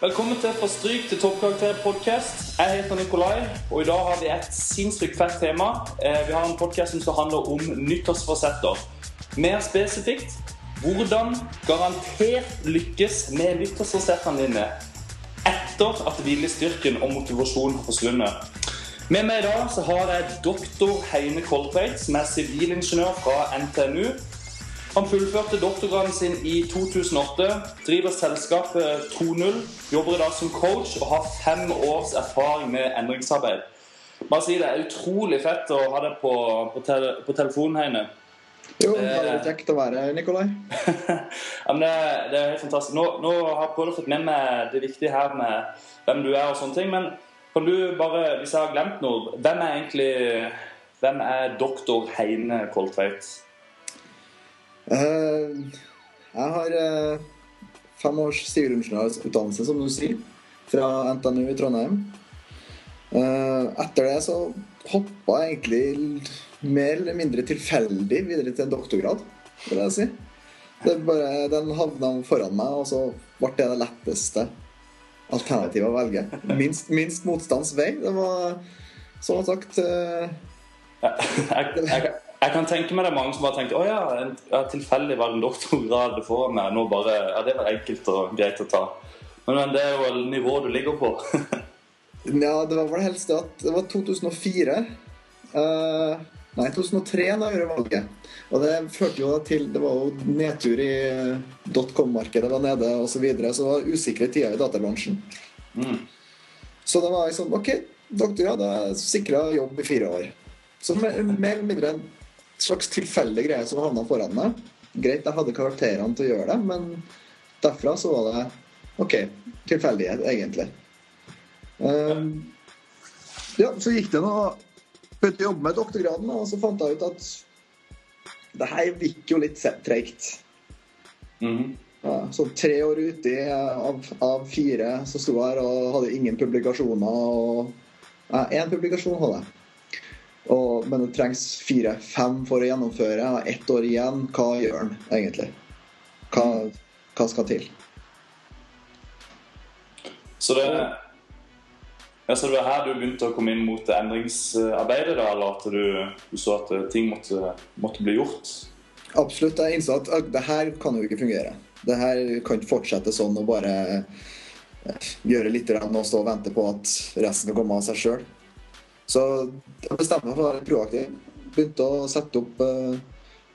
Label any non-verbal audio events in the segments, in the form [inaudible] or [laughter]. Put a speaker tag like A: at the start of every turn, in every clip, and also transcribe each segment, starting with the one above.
A: Velkommen til Fra stryk til toppkarakter podcast. Jeg heter Nikolai, og i dag har vi et sinnssykt fett tema. Eh, Vi har en podcast som skal handle om nyttårsforsetter. Mer spesifikt hvordan garantert lykkes med nyttårsforsettene dine etter at hvilestyrken og motivasjonen har forsvunnet. Med meg i dag så har jeg doktor Heine Koltveit, som er sivilingeniør fra NTNU. Han fullførte doktorgraden sin i 2008, driver selskapet 2.0, jobber i dag som coach og har fem års erfaring med endringsarbeid. Bare si Det er utrolig fett å ha deg på, på, tele, på telefonen, Heine.
B: Jo, det veldig kjekt å være her, Nikolai. [laughs]
A: ja, det, det er helt fantastisk. Nå, nå har å få med meg det viktige her med hvem du er og sånne ting. Men kan du bare, hvis jeg har glemt noe, hvem er egentlig hvem er doktor Heine Koltveit?
B: Eh, jeg har uh, fem års sivilingeniørutdannelse, som du sier, fra NTNU i Trondheim. Eh, etter det så hoppa jeg egentlig mer eller mindre tilfeldig videre til en doktorgrad, vil jeg si. Bare, den havna foran meg, og så ble det det letteste alternativet å velge. Minst, minst motstands vei. Det var, som sagt
A: jeg, jeg kan tenke meg det er mange som bare tenkte å ja, en, tilfeldig var det en doktorgrad foran meg. Nå bare, ja, Det var enkelt og greit å ta. Men, men det er jo nivået du ligger på. [laughs]
B: ja, det var vel helst det at det var 2004. Uh, nei, 2003 da jeg gjorde valget. Og det førte jo til Det var jo nedtur i dotcom-markedet var nede osv. Så, videre, så det var usikre tider i databransjen.
A: Mm.
B: Så det var liksom OK, doktorgrad, da sikra jobb i fire år. Så mer eller mindre slags tilfeldig greie som havna foran meg. Greit, jeg hadde karakterene til å gjøre det, men derfra så var det OK. Tilfeldighet, egentlig. Um, ja, så gikk det nå Begynte å jobbe med doktorgraden, og så fant jeg ut at det her gikk jo litt treigt.
A: Mm
B: ja, så tre år uti av, av, fire så sto jeg her og hadde ingen publikasjoner. og Én publikasjon hadde jeg. Og, men det trengs fire-fem for å gjennomføre. Ett år igjen. Hva gjør den egentlig? Hva, hva skal til?
A: Så det, ja, så det var her du begynte å komme inn mot endringsarbeidet? da, Eller at du, du så at ting måtte, måtte, bli gjort?
B: Absolutt. Jeg innså at det her kan jo ikke fungere. Det her kan ikke fortsette sånn og bare gjøre litt og stå og vente på at resten skal komme av seg sjøl. Så jeg bestemte meg for å være proaktiv. Begynte å sette opp uh,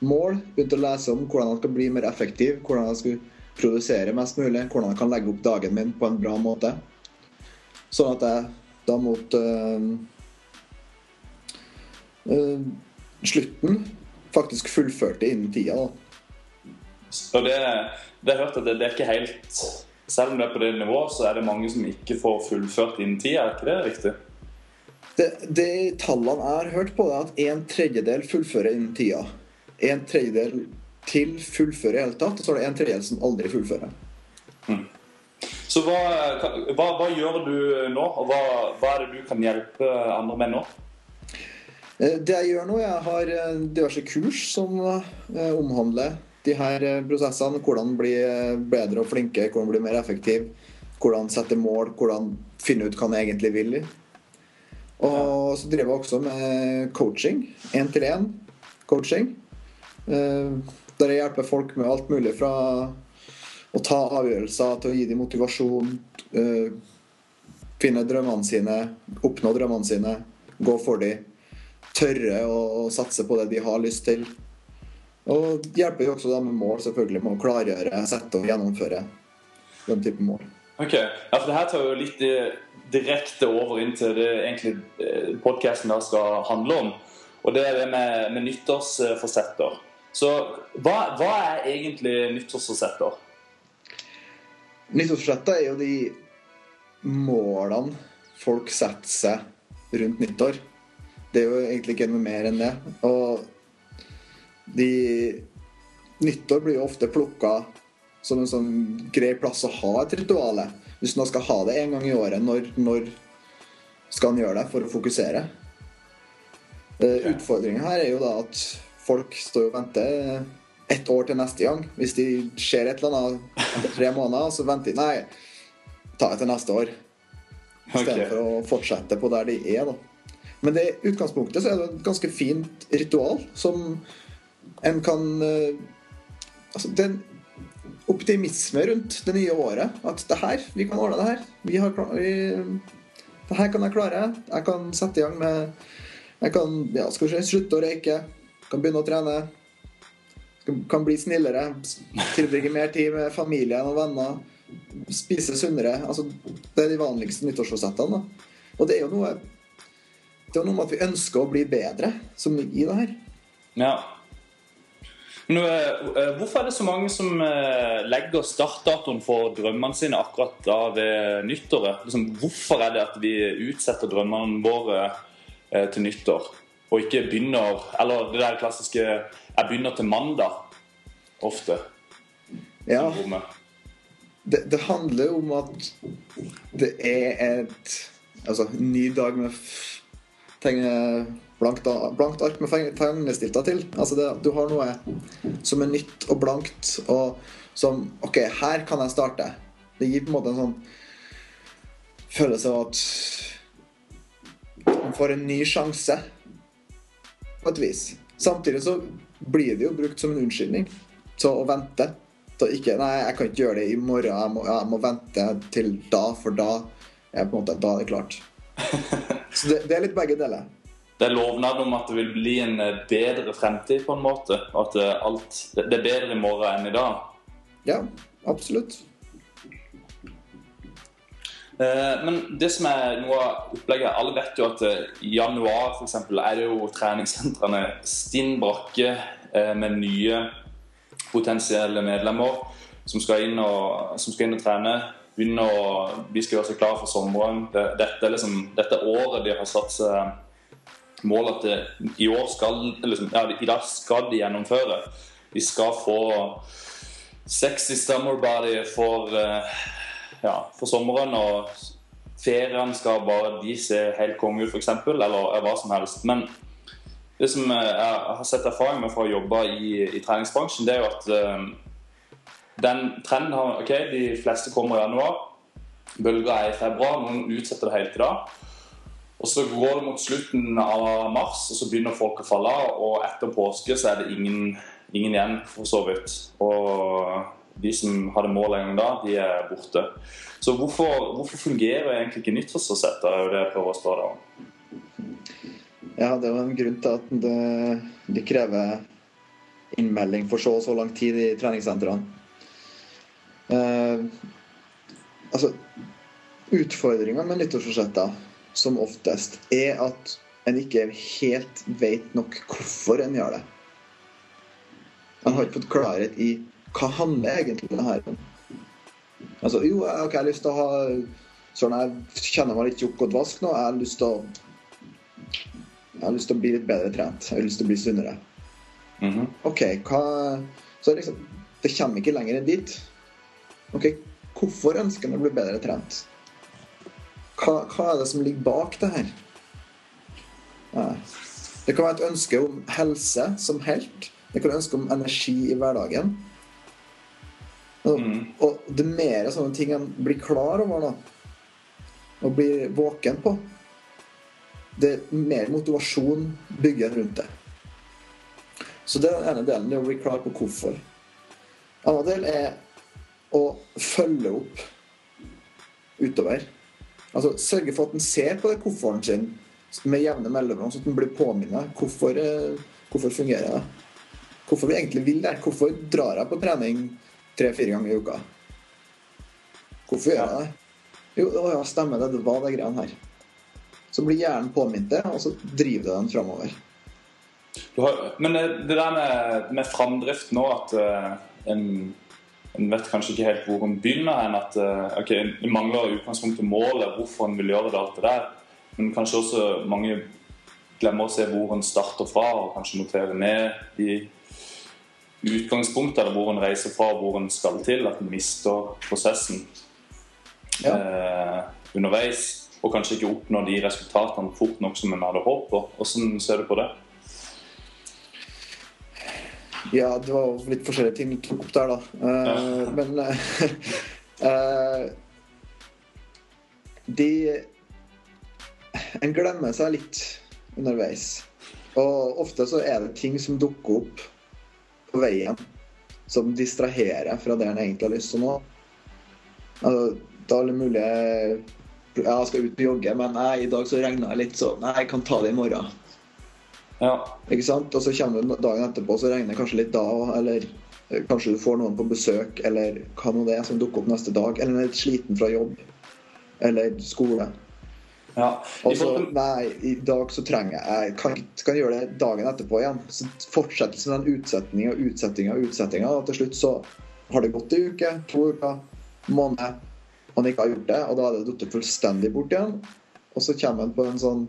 B: mål. Begynte å lese om hvordan jeg skal bli mer effektiv. Hvordan jeg skal produsere mest mulig. Hvordan jeg kan legge opp dagen min på en bra måte. Sånn at jeg da mot uh, uh, slutten faktisk fullførte innen tida. Da.
A: Så det, det har hørt at det, det er ikke helt Selv om det er på det nivået, så er det mange som ikke får fullført innen tida. Er ikke det riktig?
B: Det, det tallene jeg har hørt på, er at en tredjedel fullfører innen tida. En tredjedel til fullfører i hele tatt, og så er det en tredjedel som aldri fullfører.
A: Mm. Så hva, hva, hva, gjør du nå, og hva, hva, er det du kan hjelpe andre med nå?
B: Eh, det jeg gjør nå, jeg har eh, diverse kurs som eh, omhandler de her prosessene. Hvordan bli bedre og flinke, hvordan bli mer effektiv. Hvordan sette mål, hvordan finne ut hva man egentlig vil. Og så driver jeg også med coaching. Én-til-én-coaching. Eh, der jeg hjelper folk med alt mulig fra å ta avgjørelser til å gi dem motivasjon, eh, finne drømmene sine, oppnå drømmene sine, gå for dem. Tørre å satse på det de har lyst til. Og hjelper jo også dem med mål, selvfølgelig, med å klargjøre, sette og gjennomføre den type mål.
A: Ok, ja, for det her tar jo litt direkte over inn til det egentlig eh, podkasten skal handle om. Og det er det med, med nyttårsforsetter. Så hva, hva, er egentlig nyttårsforsetter?
B: Nyttårsforsetter er jo de målene folk setter seg rundt nyttår. Det er jo egentlig ikke noe mer enn det. Og de Nyttår blir jo ofte plukka som en sånn grei plass å ha et ritual. Hvis man skal ha det en gang i året, når, når skal en gjøre det for å fokusere? Okay. Utfordringa her er jo da at folk står og venter ett år til neste gang. Hvis de ser et eller annet tre måneder, så venter de Nei, ta det til neste år. Istedenfor
A: okay.
B: å fortsette på der de er. da. Men det, i utgangspunktet så er det et ganske fint ritual som en kan eh, Altså, det er en optimisme rundt det nye året. At det her, vi kan ordne det her. Vi har vi, det her kan jeg klare. Jeg kan sette i gang med Jeg kan ja, skal vi se, slutte å røyke. Kan begynne å trene. Kan- bli snillere. Tilbringe mer tid med familien og venner. Spise sunnere. Altså, det er de vanligste nyttårsforsettene. Og det er jo noe det er noe med at vi ønsker å bli bedre som ligger i det her.
A: Ja. Nå, eh, hvorfor er det så mange som eh, legger startdatoen for drømmene sine akkurat da ved nyttåret? Liksom, hvorfor er det at vi utsetter drømmene våre eh, til nyttår, og ikke begynner Eller det der klassiske 'jeg begynner til mandag' ofte.
B: Ja, det, det handler om at det er et Altså, ny dag med f- tegne, blankt, blankt ark med feng- til. Altså, det, du har noe som er nytt og blankt, og som OK, her kan jeg starte. Det gir på en måte en sånn følelse av at man får en ny sjanse, på et vis. Samtidig så blir det jo brukt som en unnskyldning til å vente. Til ikke Nei, jeg kan ikke gjøre det i morgen. Jeg må, jeg må vente til da, for da er måte, da er det klart. [laughs] Så det, det er litt begge deler.
A: Det er lovnad om at det vil bli en eh, bedre fremtid, på en måte. At eh, alt, det er bedre i morgen enn i dag.
B: Ja, absolutt.
A: Eh, Men det som er noe av opplegget Alle vet jo at i januar for eksempel, er det jo treningssentrene stinn brakke med nye potensielle medlemmer som skal inn og, som skal inn og trene. Begynne å, de skal gjøre seg klare for sommeren. Dette liksom, dette året de har satt seg mål at det, i år skal liksom, ja, i dag skal de gjennomføre. De skal få 60 summer body for eh, ja, for sommeren, og Feriene skal bare de se helt konge ut, f.eks., eller hva som helst. Men det som eh, jeg har sett erfaring med fra å jobbe i, i treningsbransjen, det er jo at eh, den trenden har OK, de fleste kommer i januar. Bølga er i februar. Noen utsetter det helt til da. Og så går det mot slutten av mars, og så begynner folk å falle. Og etter påske så er det ingen, ingen igjen, for så vidt. Og de som hadde mål en gang da, de er borte. Så hvorfor, hvorfor fungerer egentlig ikke nyttårsforsetter? er jo det jeg prøver å spørre om.
B: Ja, det jo en grunn til at det, de krever innmelding for så og så lang tid i treningssentrene. Eh, altså, utfordringa med nyttårsforsetter som oftest er at en ikke helt vet nok hvorfor en gjør det. En har ikke fått klarhet i hva handler egentlig det her om. Altså, jo, jeg ok, jeg har lyst til å ha Sånn, jeg kjenner meg litt tjukk og dvask nå. Jeg har lyst til å jeg har lyst til å bli litt bedre trent. Jeg har lyst til å bli sunnere.
A: Mhm.
B: OK, hva Så liksom Det kommer ikke lenger enn dit. OK, hvorfor ønsker en å bli bedre trent? Hva, hva er det som ligger bak det her? Det kan være et ønske om helse som helt. Det kan være et ønske om energi i hverdagen. Og,
A: Mhm.
B: og det er mer sånne ting en blir klar over da, og blir våken på det er mer motivasjon bygger en rundt det. Så det er den ene delen, det er å bli klar på hvorfor. En annen del er å følge opp utover. Altså sørge for at en ser på det kofferten sin med jevne mellomrom, så at en blir påminnet. Hvorfor, eh, hvorfor fungerer det? Hvorfor vi egentlig vil det? Hvorfor drar jeg på trening tre-fire ganger i uka? Hvorfor gjør jeg det? Jo, å ja, stemmer det. Det var det greiene her. Så blir hjernen påminnet det, og så driver det den framover.
A: Men eh, det der med, med framdrift nå, at eh, en, en vet kanskje ikke helt hvor en begynner enn At eh, ok, en mangler i utgangspunktet målet, hvorfor en vil gjøre det, alt det der. Men kanskje også mange glemmer å se hvor en starter fra, og kanskje notere ned de utgangspunktene, hvor en reiser fra, og hvor en skal til. At en mister prosessen
B: Ja.
A: eh, underveis. Og kanskje ikke oppnår de resultatene fort nok som en hadde håpet. Hvordan ser du på det?
B: Ja, det var litt forskjellige ting som tok opp der, da.
A: Uh.
B: Men uh, De En glemmer seg litt underveis. Og ofte så er det ting som dukker opp på veien som distraherer fra det en egentlig har lyst til nå. Altså, da er det mulig Ja, jeg skal ut og jogge, men nei, i dag så regner det litt, så nei, jeg kan ta det i morgen.
A: Ja.
B: Ikke sant? Og så kommer du dagen etterpå, så regner det kanskje litt da òg. Eller eh, kanskje du får noen på besøk, eller hva nå det er som dukker opp neste dag. Eller er litt sliten fra jobb. Eller skole.
A: ja.
B: Og så Nei, i dag så trenger jeg Jeg kan, kan gjøre det dagen etterpå igjen. Så fortsetter med den utsettinga og utsettinga og utsettinga. Og til slutt så har det gått ei uke, to uker, måned, han ikke har gjort det. Og da er det falt fullstendig bort igjen. Og så kommer han på en sånn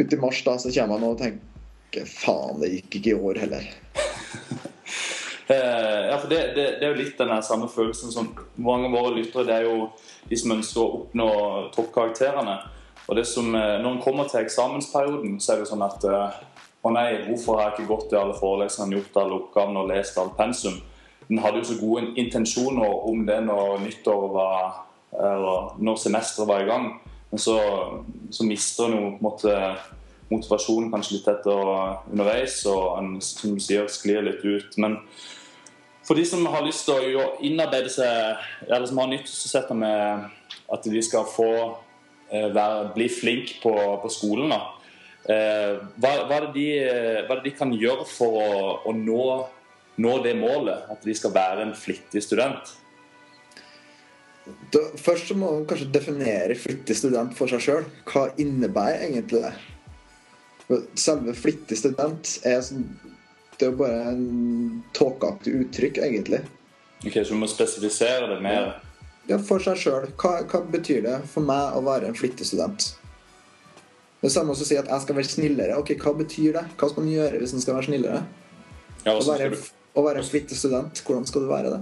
B: Ut i mars, da, så kommer han og tenker Faen, det gikk ikke i år heller. [laughs]
A: Eh, ja, for det, det, det er jo litt den samme følelsen som mange av våre lyttere Det er jo de som ønsker å oppnå toppkarakterene. Og det som, eh, når en kommer til eksamensperioden, så er det sånn at eh, Å nei, hvorfor har jeg ikke gått i alle forelesningene, gjort alle oppgavene og lest alt pensum? Den hadde jo så gode intensjoner om det når nyttår var Eller når semesteret var i gang. Men så, så mister en jo på en måte motivasjonen kanskje litt etter underveis, og en som du sier, sklir litt ut. Men for de som har lyst til å innarbeide seg, eller som har nyttårsforsetter med at de skal få eh, være, bli flink på, på skolen, da. Eh, hva, hva, er de, hva er det de kan gjøre for å, å nå, nå det målet? At de skal være en flittig student?
B: Da, først så må man kanskje definere flittig student for seg sjøl. Hva innebærer egentlig det? Selve flittig student er sånn Det er jo bare en tåkeaktig uttrykk, egentlig.
A: Ok, Så du må spesifisere det mer.
B: Ja, for seg sjøl. Hva, hva betyr det for meg å være en flittig student? Det samme å si at jeg skal være snillere. Ok, Hva betyr det? Hva skal man gjøre hvis man skal være snillere?
A: Ja,
B: Å være,
A: du,
B: å være en flittig student, hvordan skal du være det?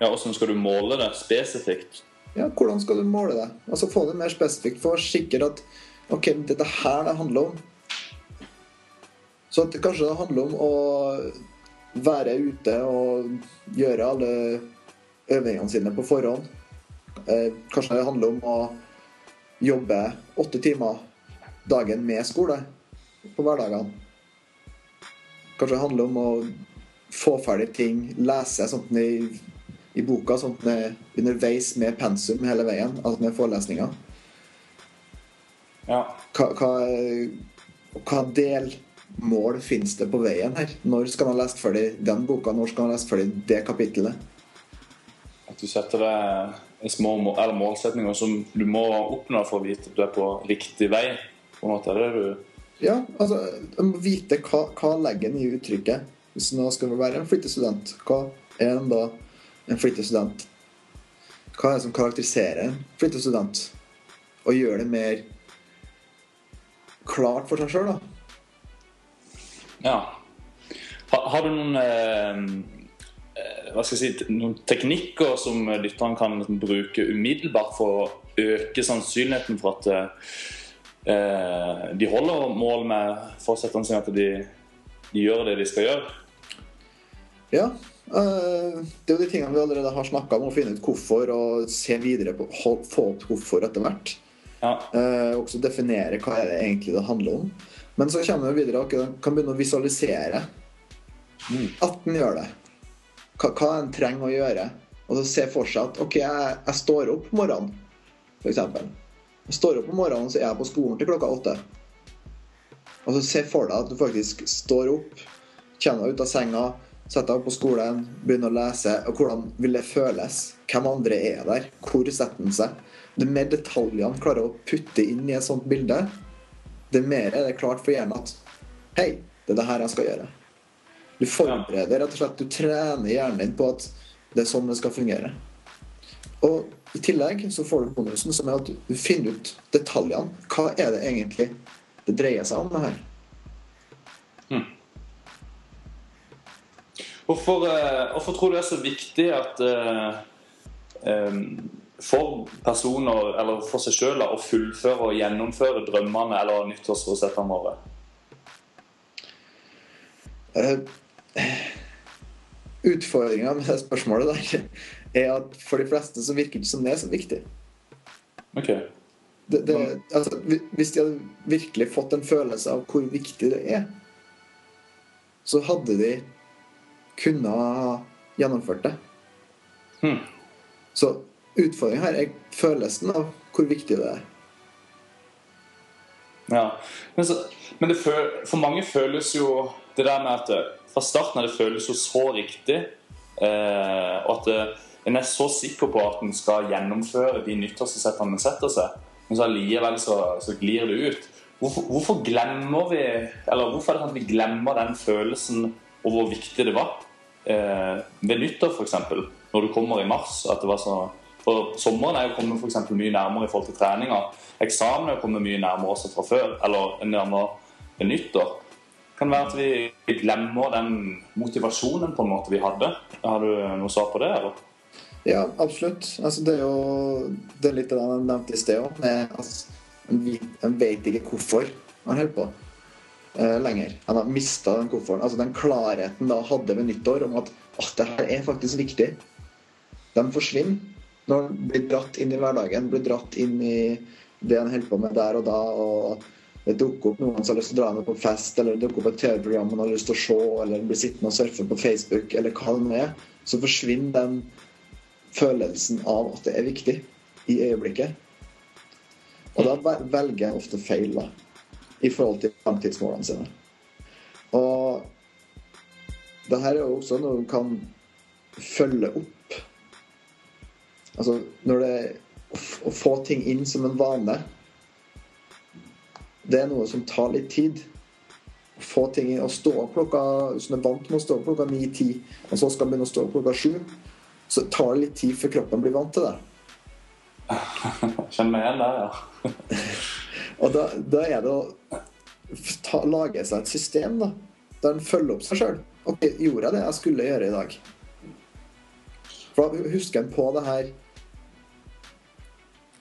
A: ja, hvordan skal du måle det spesifikt?
B: Ja, Hvordan skal du måle det? Altså Få det mer spesifikt. Få sikkert at ok, dette her det handler om. Så at det kanskje det handler om å være ute og gjøre alle øvingene sine på forhånd. Eh, kanskje det handler om å jobbe åtte timer dagen med skole på hverdagene. Kanskje det handler om å få ferdig ting, lese sånt i, i boka, sånn at den er underveis med pensum hele veien, altså med forelesninger.
A: Ja.
B: Hva, hva, hva delmål finnes det på veien her? Når skal man lese ferdig den boka? Når skal man lese ferdig det kapittelet?
A: At du setter deg små mål, eller målsetninger som du må oppnå for å vite at du er på riktig vei. På en måte, er det du
B: Ja, altså, man må vite hva, hva legger en i uttrykket. Hvis nå skal man være en flittig student, hva er en da en flittig student? Hva er det som karakteriserer en flittig student? Og gjør det mer klart for seg sjøl, da.
A: Ja. Har, har du noen eh, eh, hva skal jeg si, noen teknikker som lytteren kan liksom bruke umiddelbart for å øke sannsynligheten for at eh, de holder mål med forsettene sine, at de, de gjør det de skal gjøre?
B: Ja. Eh, det er jo de tingene vi allerede har snakka om, å finne ut hvorfor og se videre på få opp hvorfor etter hvert.
A: Ja.
B: Eh, også definere hva er det egentlig det handler om. Men så kommer vi videre og kan begynne å visualisere at en gjør det. Hva, hva en trenger å gjøre. Og så se for seg at OK, jeg, jeg står opp om morgenen, f.eks. Jeg står opp om morgenen, så er jeg på skolen til klokka åtte. Og så se for deg at du faktisk står opp, kommer deg ut av senga, setter deg opp på skolen, begynne å lese. Og hvordan vil det føles? Hvem andre er der? Hvor setter den seg? Det mer detaljene klarer å putte inn i et sånt bilde, det mer er det klart for hjernen at Hei, det er det her jeg skal gjøre. Du forbereder rett og slett, du trener hjernen din på at det er sånn det skal fungere. Og i tillegg så får du bonusen som er at du finner ut detaljene. Hva er det egentlig det dreier seg om det her?
A: Hvorfor, eh, hvorfor tror du det er så viktig at eh, for personer, eller for seg sjøl, å fullføre og gjennomføre drømmene eller nyttårsforsettene våre?
B: Eh, utfordringa med det spørsmålet der er at for de fleste så virker det ikke som det er så viktig.
A: Ok.
B: Det, det, altså, hvis de hadde virkelig fått en følelse av hvor viktig det er, så hadde de kunnet ha gjennomført det.
A: Hmm.
B: Så utfordringa her er følelsen av hvor viktig det er.
A: Ja. Men, så, men det føl, for mange føles jo det der med at det, fra starten av det føles jo så riktig, eh, og at det, en er så sikker på at en skal gjennomføre de nyttårsforsettene en setter seg, men så allikevel så, så glir det ut. Hvorfor, hvorfor, glemmer vi Eller hvorfor er det sånn at vi glemmer den følelsen og hvor viktig det var eh, ved nyttår, f.eks., når du kommer i mars? at det var så for Sommeren er jo kommet for eksempel, mye nærmere i forhold til treninga. Eksamen er jo kommet mye nærmere også fra før, eller nærmere ved nyttår. Kan det være at vi glemmer den motivasjonen på en måte vi hadde. Har du noe svar på det? eller?
B: Ja, absolutt. Altså, det er jo det er litt av det jeg nevnte i sted òg. En vet ikke hvorfor han holder på lenger. Han har mista den komforten. Altså, den klarheten da hadde ved nyttår om at at det her er faktisk viktig, den forsvinner når han blir dratt inn i hverdagen, blir dratt inn i det han holder på med der og da. og det dukker opp noen som har lyst til å dra med på fest, eller det dukker opp et TV-program man har lyst til å se, eller blir sittende og surfe på Facebook, eller hva det nå er, så forsvinner den følelsen av at det er viktig, i øyeblikket. Og da velger jeg ofte feil, da, i forhold til langtidsmålene sine. Og det her er jo også noe du kan følge opp Altså når det Å få ting inn som en vane Det er noe som tar litt tid. Å få ting inn Å stå opp klokka Hvis du er vant med å stå opp klokka 9-10, og så skal begynne å stå opp klokka 7, så tar det litt tid før kroppen blir vant til det.
A: Kjenner meg igjen der, ja. [laughs]
B: og da, da, er det å ta, lage seg et system da, der en følger opp seg sjøl. OK, gjorde jeg det jeg skulle gjøre i dag? For da husker en på det her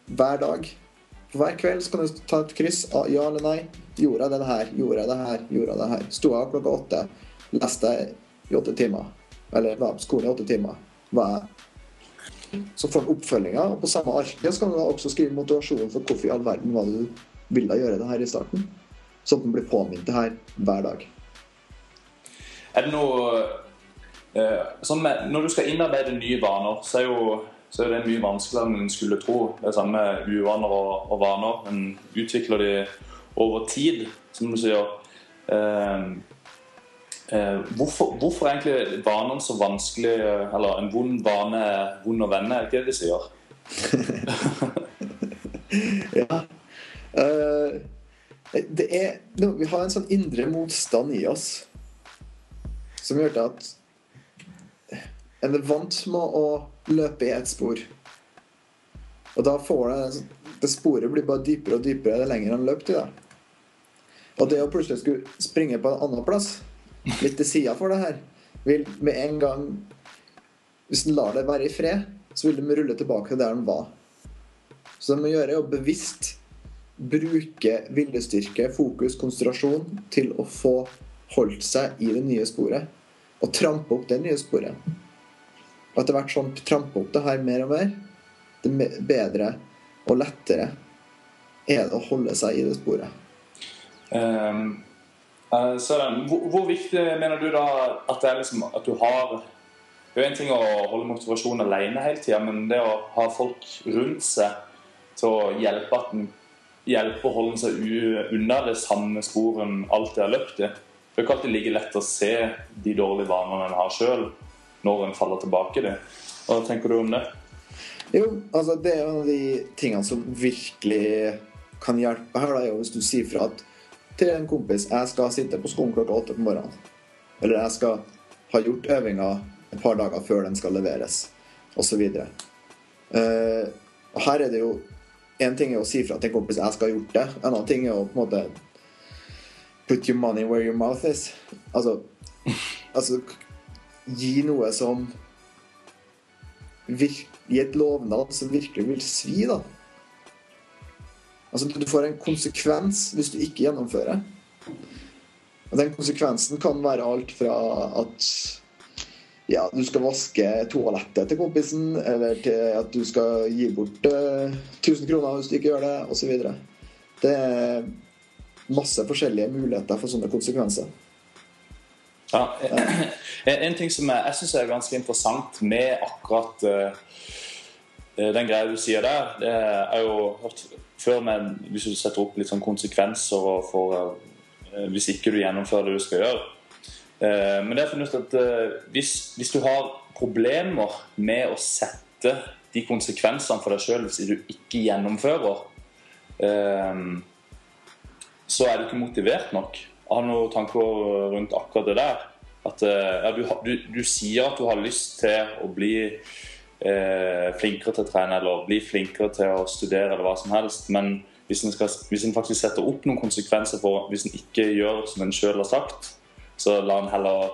B: hver dag. Hver kveld så kan du ta et kryss. Ja eller nei. Gjorde jeg det her? Gjorde jeg det her? Gjorde jeg det her? Sto jeg klokka åtte? Leste jeg i åtte timer? Eller var på skolen i åtte timer? Var jeg Så får du oppfølginga. Og på samme arket så kan du også skrive motivasjonen for hvorfor i all verden var du ville gjøre det her i starten. Så at man blir påminnet det her hver dag.
A: Er det noe eh, sånn med, Når du skal innarbeide nye vaner, så er jo så er det mye vanskeligere enn en skulle tro. Det er samme med uvaner og, og, vaner. En utvikler de over tid, som du sier. Eh, eh, hvorfor, hvorfor, er egentlig vanene så vanskelig Eller en vond vane vond å vende, er det ikke det de sier? [laughs] [laughs]
B: ja. Uh, det er Vi har en sånn indre motstand i oss som gjør at en er vant med å løpe i ett spor. Og da får det Det sporet blir bare dypere og dypere det lenger han løper til. Da. Og det å plutselig skulle springe på en annen plass, litt til sida for det her, vil med en gang Hvis en lar det være i fred, så vil de rulle tilbake til der den var. Så det må gjøre, å bevisst bruke viljestyrke, fokus, konsentrasjon til å få holdt seg i det nye sporet. Og trampe opp det nye sporet. Og etter hvert sånn trampe opp det her mer og mer, det bedre og lettere er det å holde seg i det sporet.
A: Um, uh, Søren, hvor, hvor, viktig mener du da at det er liksom at du har Det er jo en ting å holde motivasjonen alene hele tida, men det å ha folk rundt seg til å hjelpe, at den, hjelpe å holde seg unna det samme sporet alt alltid har løpt i. Det er ikke alltid like lett å se de dårlige vanene en har sjøl når en faller tilbake i det. Hva tenker du om det?
B: Jo, altså det er en av de tingene som virkelig kan hjelpe her. Da, er jo hvis du sier fra at til en kompis jeg skal sitte på skolen klokka åtte på morgenen. Eller jeg skal ha gjort øvinga et par dager før den skal leveres, osv. Uh, og her er det jo Én ting er å si fra til en kompis jeg skal ha gjort det. En annen ting er å på en måte Put your money where your mouth is. Altså, [laughs] altså gi noe som Gi et lovnad som virkelig vil svi, da. Altså, du får en konsekvens hvis du ikke gjennomfører. Og den konsekvensen kan være alt fra at ja, du skal vaske toalettet til kompisen, eller til at du skal gi bort uh, 1000 kroner hvis du ikke gjør det, osv. Det er masse forskjellige muligheter for sånne konsekvenser.
A: Ja, En ting som jeg, jeg syns er ganske interessant med akkurat uh, den greia du sier der, det er jo hørt før men hvis du setter opp litt sånn konsekvenser for hvis ikke du gjennomfører det du skal gjøre. Uh, men det er funnet at hvis, hvis, du har problemer med å sette de konsekvensene for deg sjøl hvis du ikke gjennomfører, så er du ikke motivert nok. Jeg har noen tanker rundt akkurat det der. At ja, du, du, du, sier at du har lyst til å bli eh, flinkere til å trene eller bli flinkere til å studere eller hva som helst, men hvis en, skal, hvis en faktisk setter opp noen konsekvenser for hvis en ikke gjør som en sjøl har sagt, så la en heller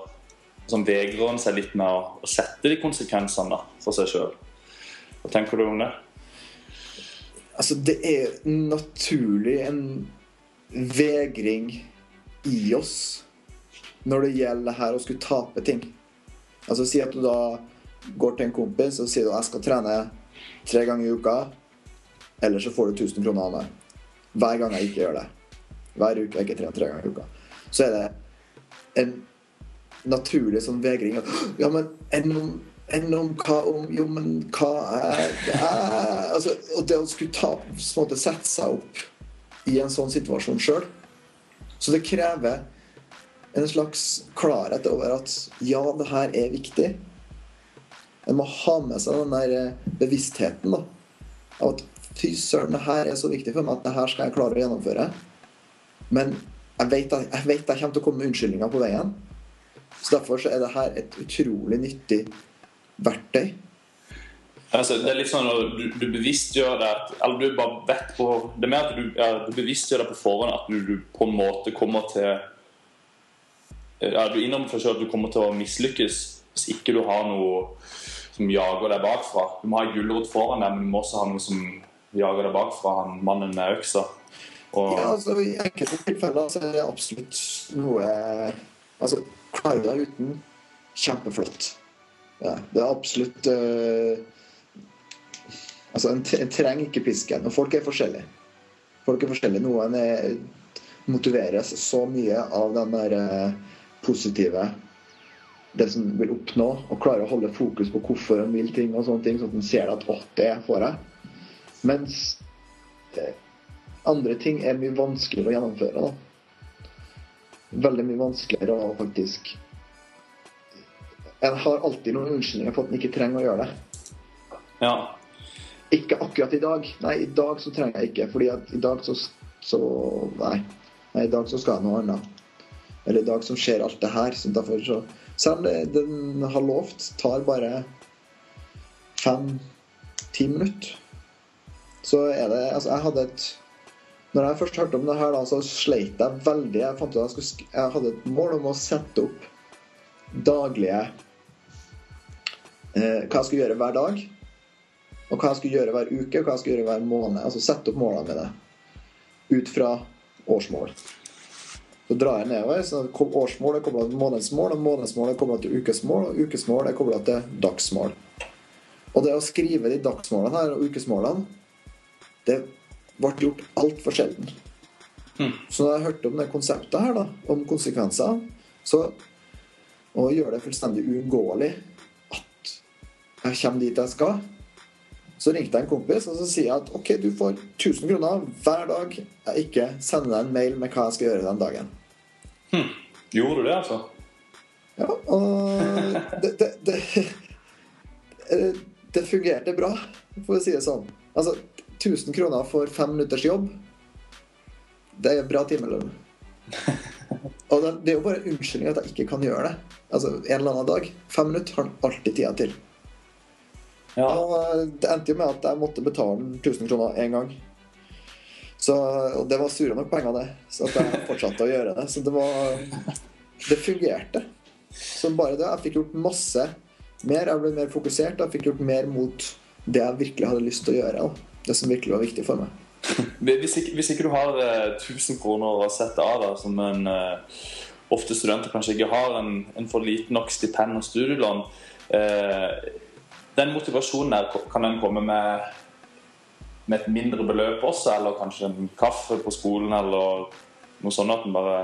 A: sånn, vegrer han seg litt med å, sette de konsekvensene da, for seg sjøl. Hva tenker du om det?
B: Altså, det er naturlig en vegring i oss når det gjelder her å skulle tape ting. Altså Si at du da går til en kompis og sier at jeg skal trene tre ganger i uka, eller så får du 1000 kroner av meg. Hver gang jeg ikke gjør det. Hver uke jeg ikke trener tre ganger i uka. Så er det en naturlig sånn vegring. Ja, men enn om, hva om Jo, men hva er det altså, Og det å skulle ta, måte, sette seg opp i en sånn situasjon sjøl så det krever en slags klarhet over at ja, det her er viktig. En må ha med seg den der eh, bevisstheten da, av at fy søren, det her er så viktig for meg at det her skal jeg klare å gjennomføre. Men jeg vet, jeg vet jeg kommer til å komme med unnskyldninger på veien. Så Derfor så er det her et utrolig nyttig verktøy.
A: Altså, det er litt sånn at du, du bevisstgjør deg Eller du bare vet på Det er mer at du, ja, du bevisstgjør det på forhånd at du, du, på en måte kommer til ja, Du innrømmer for deg selv at du kommer til å mislykkes hvis ikke du har noe som jager deg bakfra. Du må ha gulrot foran deg, men du må også ha noe som jager deg bakfra. Han mannen med øksa.
B: Og... Ja, altså, I enkelte tilfeller så er det absolutt noe Altså, klarer du deg uten, kjempeflott. Ja, det er absolutt uh Altså, en, en trenger ikke pisken. Og folk er forskjellige. Folk er forskjellige. Noen er, motiveres så mye av den der uh, positive det som vil oppnå, og klarer å holde fokus på hvorfor en vil ting, og sånne ting, sånn at en ser at 'å, det får jeg'. Mens eh, andre ting er mye vanskeligere å gjennomføre. da. Veldig mye vanskeligere å faktisk En har alltid noen unnskyldninger for at en ikke trenger å gjøre det.
A: Ja,
B: ikke akkurat i dag. Nei, i dag så trenger jeg ikke. Fordi at i dag så, så Nei. nei. I dag så skal jeg noe annet. Eller i dag som skjer alt det her. Så derfor så Selv om den har lovt tar bare fem-ti minutter, så er det Altså, jeg hadde et når jeg først hørte om det her, da, så sleit jeg veldig. Jeg fant ut at jeg, skulle, jeg hadde et mål om å sette opp daglige eh, Hva jeg skulle gjøre hver dag. Og hva jeg skulle gjøre hver uke og hva jeg skulle gjøre hver måned. Altså sette opp målene mine ut fra årsmål. Så drar jeg nedover. så Årsmål er kobla til månedsmål, og månedsmål er kobla til ukesmål, og ukesmål er kobla til dagsmål. Og det å skrive de dagsmålene her og ukesmålene, det ble gjort altfor sjelden. Mm. Så da jeg hørte om det konseptet her, da, om konsekvenser, så å gjøre det fullstendig uunngåelig at jeg kommer dit jeg skal så ringte jeg en kompis og så sier jeg at ok, du får 1000 kroner hver dag jeg ikke sender deg en mail med hva jeg skal gjøre den dagen.
A: Mm. Gjorde du det, altså?
B: Ja, og [laughs] det, det, det, [laughs] det fungerte bra, for å si det sånn. Altså, 1000 kroner for fem minutters jobb, det er bra timelønn. [laughs] Og det er jo bare unnskyldning at jeg ikke kan gjøre det. Altså, En eller annen dag. Fem minutter har han alltid tida til. Ja. Og eh, det endte jo med at jeg måtte betale 1000 kroner én gang. Så, og det var sure nok penger, det. Så at jeg fortsatte å gjøre det. Så det var Det fungerte. Så bare det. Jeg fikk gjort masse mer. Jeg ble mer fokusert. Jeg fikk gjort mer mot det jeg virkelig hadde lyst til å gjøre. Det som virkelig var viktig for meg.
A: Hvis ikke, hvis ikke du har 1000 kroner å sette av da, som en uh, ofte studenter kanskje ikke har en, en for liten nok stipend og studielån. Eh, den motivasjonen der, kan den komme med, med et mindre beløp også, eller kanskje en kaffe på skolen, eller noe sånt at en bare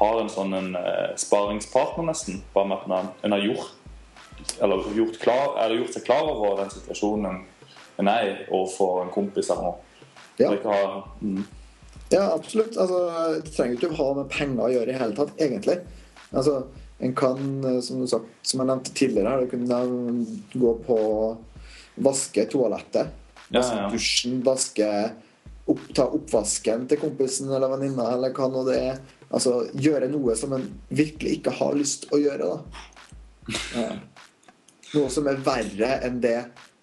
A: har en sånn en, eh, sparingspartner, nesten. Bare med at en har gjort eller gjort, klar, eller gjort seg klar over den situasjonen en jeg overfor en kompis eller noe.
B: Ja.
A: Har, mm.
B: ja, absolutt. Altså, det trenger ikke å ha med penger å gjøre i hele tatt, egentlig. Altså, en kan, som, sagt, som jeg nevnte tidligere, du kunne gå på vaske toalettet.
A: Ja, ja.
B: Dusjen, vaske opp, Ta oppvasken til kompisen eller venninna, eller hva nå det er. Altså gjøre noe som en virkelig ikke har lyst å gjøre, da. [laughs] Noe som er verre enn det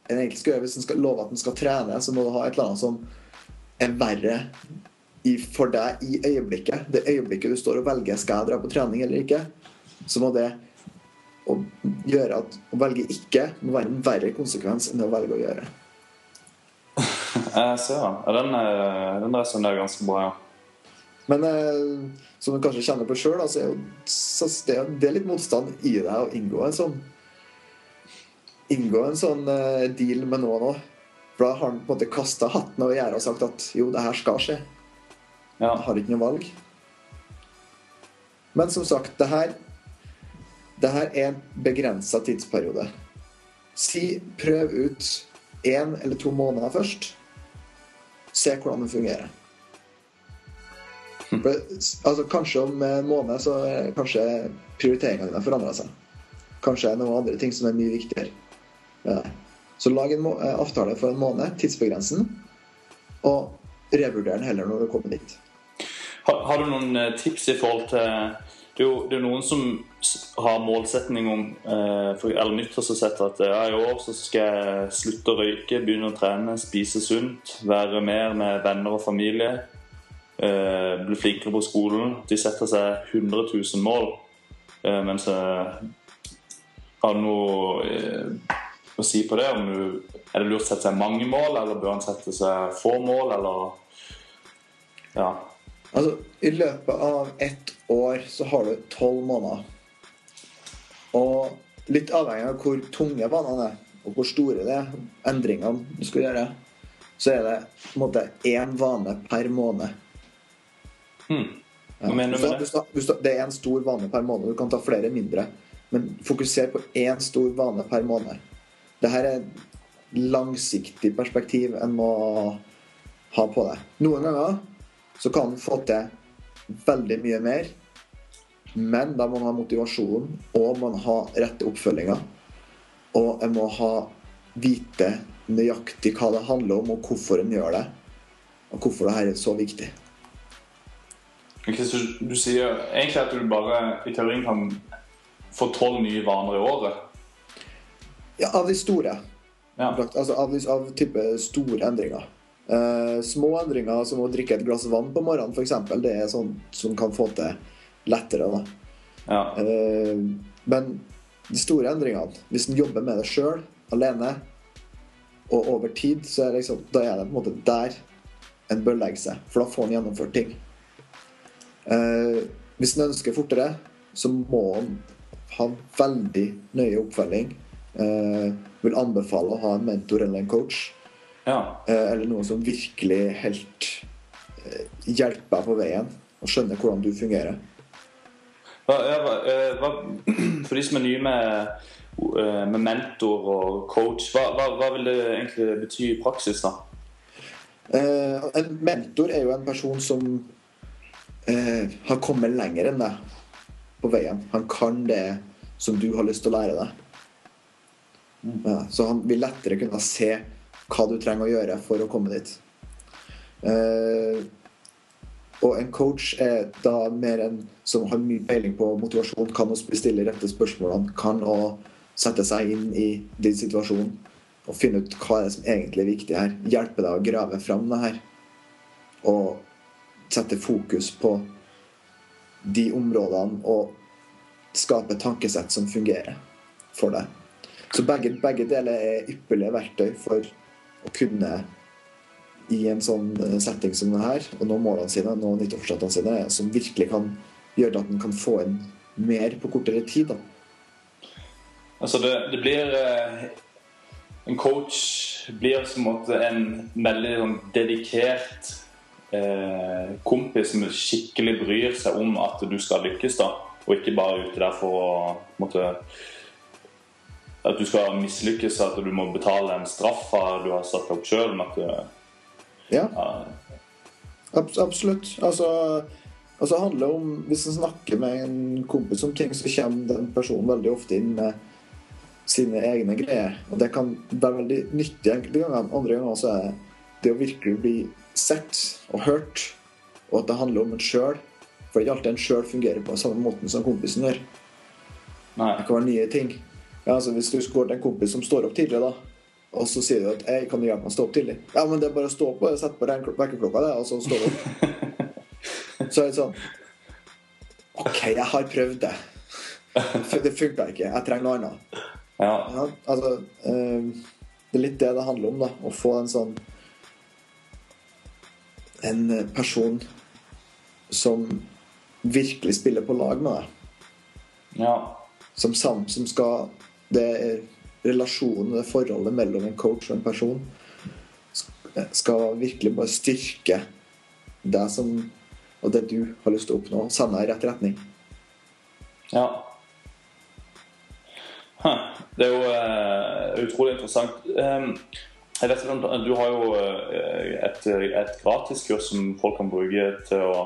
B: en egentlig skal gjøre. Hvis en skal love at en skal trene, så må du ha et eller annet som er verre i, for deg i øyeblikket. Det øyeblikket du står og velger skal jeg dra på trening eller ikke, så må det å gjøre at å velge ikke må være en verre konsekvens enn å velge å gjøre.
A: Jeg ser den. Den, den resonnerer ganske bra, ja.
B: Men eh, som du kanskje kjenner på sjøl, så er det, det er litt motstand i deg å inngå en sånn inngå en sånn uh, deal med noen òg. For da har han på en måte kasta hatten over gjerdet og sagt at jo, det her skal skje.
A: Ja.
B: Jeg har ikke noe valg. Men som sagt, det her, det her er en begrensa tidsperiode. Si prøv ut én eller to måneder først. Se hvordan det fungerer. For, altså, kanskje om en måned så er kanskje prioriteringene dine forandrer seg. Kanskje er det noen andre ting som er mye viktigere. Så lag en eh, avtale for en måned, tidsbegrensen, og revurder den heller når du kommer dit.
A: Har, har, du noen eh, tips i forhold til Det er jo, det er noen som har målsetning om eh, for, eller nyttårsforsett at ja, i år så skal jeg slutte å røyke, begynne å trene, spise sunt, være mer med venner og familie. Eh, bli flinkere på skolen. De setter seg 100 000 mål. Eh, mens jeg har noe å si på det? Om du, er det lurt å sette seg mange mål, eller bør han sette seg få mål, eller Ja.
B: Altså, i løpet av ett år så har du tolv måneder. Og litt avhengig av hvor tunge banene er, og hvor store det er, endringene du skal gjøre, så er det på en måte én vane per måned.
A: Hmm. Hva mener du med
B: det? Det er en stor vane per måned. Du kan ta flere mindre. Men fokuser på én stor vane per måned. Det her er langsiktig perspektiv en må ha på det. Noen ganger så kan en få til veldig mye mer, men da må man ha motivasjonen, og man ha rette oppfølginga. Og en må ha vite nøyaktig hva det handler om, og hvorfor en gjør det. Og hvorfor det her er så viktig.
A: Okay, du sier egentlig at du bare i teorien kan få tolv nye vaner i året?
B: Ja, av de store.
A: Ja.
B: Altså av, av, type store endringer. Uh, små endringer som å drikke et glass vann på morgenen, f.eks., det er sånn som kan få til lettere.
A: Ja.
B: Uh, men de store endringene, hvis en jobber med det sjøl, alene, og over tid, så er liksom, da er det på en måte der en bør legge seg. For da får en gjennomført ting. Uh, hvis en ønsker fortere, så må en ha veldig nøye oppfølging eh, vil anbefale å ha en mentor eller en coach.
A: Ja.
B: Eh, eller noen som virkelig helt eh, hjelper deg på veien og skjønner hvordan du fungerer.
A: Hva, eh, hva, [clears throat] for de som er nye med, eh, med mentor og coach, hva, hva, vil det egentlig bety i praksis? da?
B: Eh, en mentor er jo en person som eh, har kommet lenger enn deg på veien. Han kan det som du har lyst til å lære deg. Ja, så han vil lettere kunne se hva du trenger å gjøre for å komme dit. Uh, og en coach er da mer en som har mye peiling på motivasjon, kan også bestille rette spørsmålene, kan å sette seg inn i din situasjon og finne ut hva er det som egentlig er viktig her. Hjelpe deg å grave fram det her. Og sette fokus på de områdene og skape tankesett som fungerer for deg. Så begge, begge, deler er ypperlige verktøy for å kunne i en sånn eh, setting som det her, og nå målene sine, nå nyttårsforsettene sine, som virkelig kan gjøre at en kan få inn mer på kortere tid. da.
A: Altså, det, det blir eh, En coach blir som måte en veldig sånn, dedikert eh, kompis som skikkelig bryr seg om at du skal lykkes, da. Og ikke bare ute der for å måtte, At du skal mislykkes, at du må betale en straff du har satt opp sjøl.
B: Ja. ja. Abs absolutt. Altså, altså handler om Hvis en snakker med en kompis om ting, så kommer den personen veldig ofte inn med sine egne greier. Og det kan være veldig nyttig enkelte ganger. Andre ganger så er det å virkelig bli sett og hørt, og at det handler om en sjøl. For det er ikke alltid en sjøl fungerer på samme måten som kompisen gjør. Det kan være nye ting. Ja, altså Hvis du går til en kompis som står opp tidlig, da, og så sier du at jeg kan hjelpe meg å stå opp tidlig?' Ja, men det er bare å stå opp og sette på vekkerklokka, det, og så står du opp. [laughs] så er det sånn OK, jeg har prøvd det. Det funka ikke. Jeg trenger noe annet.
A: Ja.
B: ja altså, eh, det er litt det det handler om, da. Å få en sånn En person som virkelig spiller på lag med deg.
A: Ja.
B: Som, som skal Det relasjonen, det forholdet mellom en coach og en person, skal virkelig bare styrke det som og det du har lyst til å oppnå, sende deg i rett retning.
A: Ja. Det er jo uh, utrolig interessant. Um, jeg vet ikke, Du har jo uh, et, et gratiskurs som folk kan bruke til å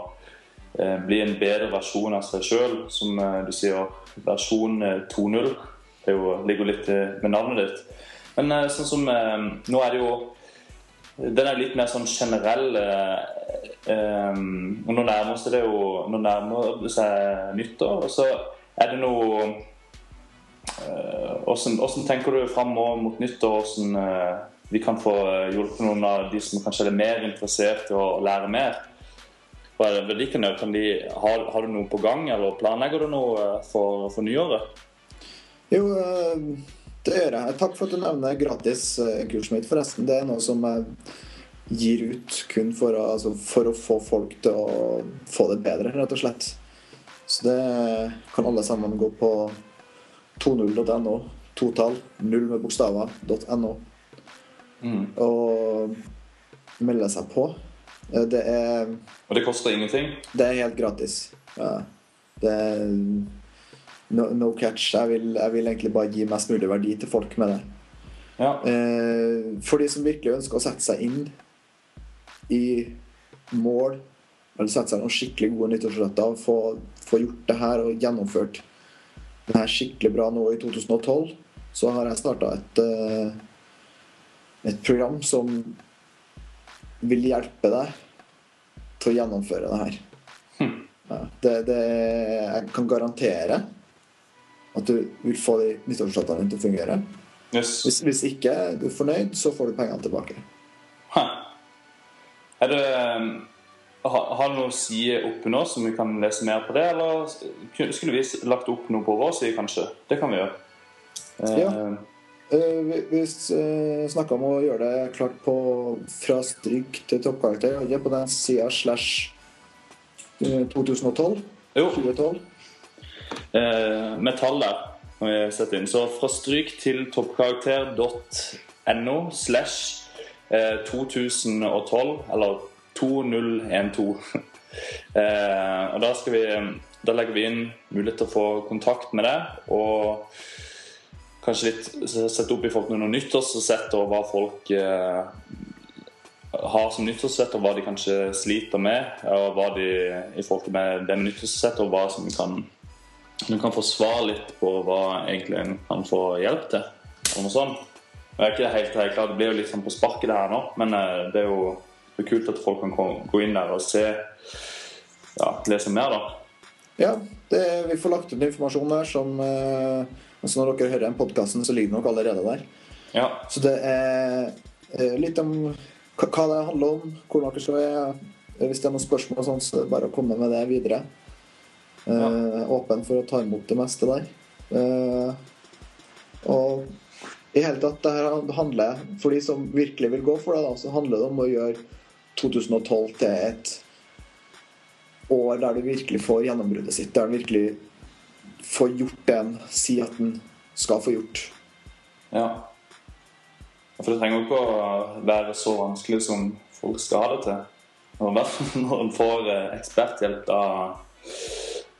A: uh, bli en bedre versjon av seg sjøl. Som du sier, versjon 2.0. Det jo, ligger litt med navnet ditt. Men sånn som Nå er det jo Den er litt mer sånn generell. Um, Nå nærmer det jo Nå nærmer det seg nyttår. Og så er det noe hvordan, tenker du fram mot nyttår? Hvordan vi kan få eh, hjulpet noen av de som kanskje er mer interessert i å lære mer? Hva er det de kan de, har, har, du noe på gang, eller planlegger du noe eh, for, for nyåret?
B: Jo, det gjør jeg. Takk for at du nevner gratis kurset mitt, forresten. Det er noe som jeg gir ut kun for å, altså, for å få folk til å få det bedre, rett og slett. Så det kan alle sammen gå på 20.no. Totall. Null med bokstaver.no.
A: Mm.
B: Og melde seg på. Eh, det er
A: Og det koster ingenting?
B: Det er helt gratis. Ja. Det er no, no catch. Jeg vil, jeg vil, egentlig bare gi mest mulig verdi til folk med det.
A: Ja.
B: Eh, for de som virkelig ønsker å sette seg inn i mål, eller sette seg noen skikkelig gode nyttårsretter, få, få gjort det her og gjennomført det her skikkelig bra nå i 2012, så har jeg starta et, eh, et program som vil hjelpe deg til å gjennomføre det her.
A: Hm.
B: Ja, det, det, jeg kan garantere at du vil få de nyttårsforsettene til å fungere.
A: Yes.
B: Hvis, hvis, ikke du er fornøyd, så får du pengene tilbake.
A: Huh. Er det har du noen si oppe nå som vi kan lese mer på det, eller skulle vi lagt opp noe på vår side, kanskje? Det kan vi gjøre.
B: Ja. Uh, vi vi uh, snakka om å gjøre det klart på fra stryk til toppkarakter. Ikke på den sida slash 2012.
A: Jo.
B: 2012.
A: Med tall der må vi setter inn. Så fra stryk til toppkarakter.no slash 2012, eller 2012. [laughs] eh, og da, vi, da, legger vi inn mulighet til å få kontakt med deg. Og kanskje litt sette opp i folk noen nyttårssett og hva folk eh, har som nyttårssett, og hva de kanskje sliter med. Og hva de i forhold til med det med nyttårssett, og hva som kan du kan få svar litt på hva egentlig en kan få hjelp til. eller noe sånt. Jeg er ikke helt, helt klar, Det blir jo litt sånn på sparket det her nå, men eh, det er jo det er kult at folk kan gå inn der og se ja, lese mer, da.
B: Ja, det, vi får lagt ut informasjon der som eh, altså Når dere hører den podkasten, så ligger det nok allerede der.
A: Ja.
B: Så det er eh, litt om hva det handler om, hvor dere skal være. Hvis det er noen spørsmål, sånn, så bare å komme med det videre. Eh, ja. Åpen for å ta imot det meste der. og i hele tatt, det her handler For de som virkelig vil gå for det, da, så handler det om å gjøre 2012 til et år der du virkelig får gjennombruddet sitt. Der du virkelig får gjort det en sier at en skal få gjort.
A: Ja. For det trenger jo ikke å være så vanskelig som folk skal ha det til. Når [laughs] når en får eh, eksperthjelp av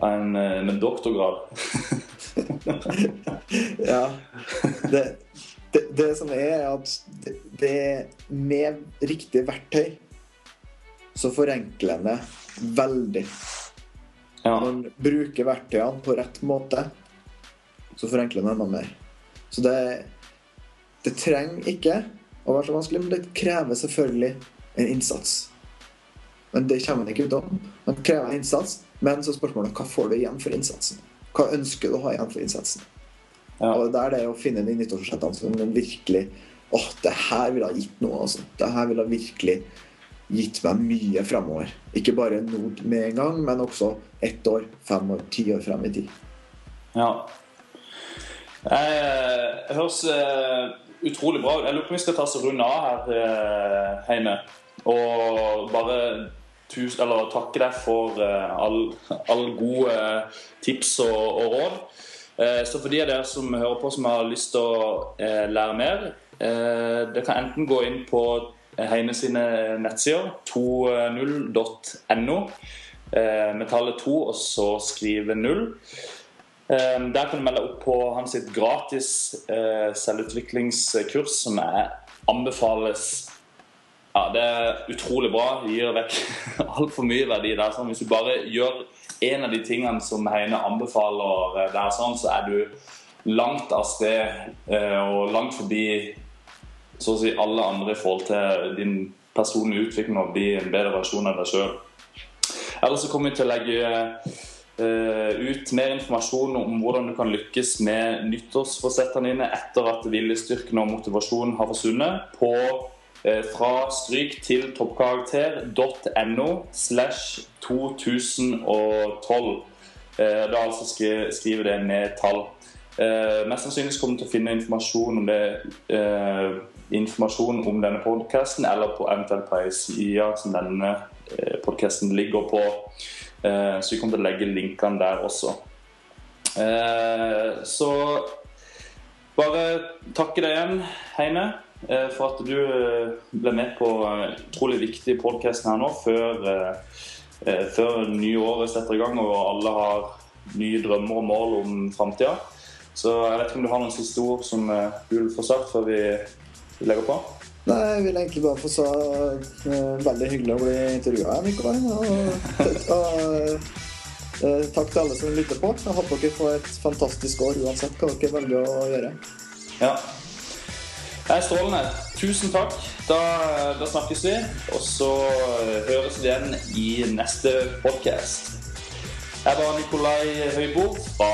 A: en eh, med doktorgrad. [laughs]
B: Ja. Det, det, det som er, er at det, det med riktig verktøy så forenkler en det veldig.
A: Ja.
B: Når en bruker verktøyene på rett måte, så forenkler en enda mer. Så det, det trenger ikke å være så vanskelig, men det krever selvfølgelig en innsats. Men det kommer en ikke utenom. Man krever en innsats, men så er spørsmålet hva får du igjen for innsatsen? Hva ønsker du å ha igjen for innsatsen?
A: Ja.
B: Og det er det å finne de nyttårsforsettene som den virkelig Åh, det her ville ha gitt noe, altså. Det her ville ha virkelig gitt meg mye fremover. Ikke bare Nord med en gang, men også ett år, fem år, ti år frem i tid.
A: Ja. Jeg, jeg høres eh, utrolig bra ut. Jeg lurer på om vi skal ta oss og runde av her, uh, Heine. Og bare tus, eller, takke deg for alle all, gode tips og, og råd. Eh, så for de av dere som hører på som har lyst til å eh, lære mer, dere kan enten gå inn på Heine sine nettsider, 20.no, eh, med tallet 2 og så skrive 0. Eh, Der kan du melde opp på hans gratis eh, selvutviklingskurs, som jeg anbefales ja, Det er utrolig bra. Gir vekk [laughs] altfor mye verdi der. Sånn, hvis du bare gjør en av de tingene som Heine anbefaler eh, der, sånn, så er du langt av sted eh, og langt forbi så å si alle andre i forhold til din personlige utvikling og bli en bedre versjon av deg sjøl. Ellers så kommer vi til å legge eh, ut mer informasjon om hvordan du kan lykkes med nyttårsforsettene dine etter at viljestyrken og motivasjonen har forsvunnet, på fra stryk til toppkarakter.no slash 2012. Eh, da altså skri, det med tall. Eh, mest sannsynlig kommer du til å finne informasjon om det eh, informasjon om denne podkasten, eller på, eventuelt på ei side som denne eh, podkasten ligger på. Eh, så vi kommer til å legge linkene der også. Eh, så bare takke deg igjen, Heine, eh, for at du eh, ble med på en utrolig viktig podkast her nå før, eh, eh, før nye året setter i gang og alle har nye drømmer og mål om framtida. Så jeg vet ikke om du har noen siste ord som eh, du vil få sagt før vi legger på?
B: Nei, jeg vil egentlig bare få sa eh, veldig hyggelig å bli intervjua her, Nikolai. Og, og eh, takk til alle som lytter på. Jeg håper dere får et fantastisk år uansett hva dere velger å gjøre.
A: Ja. Det er strålende. Tusen takk. Da, da snakkes vi. Og så høres vi igjen i neste podkast. Jeg var Nikolai Høibo fra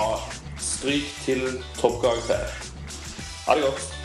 A: Stryk til toppkarakter. Ha det godt.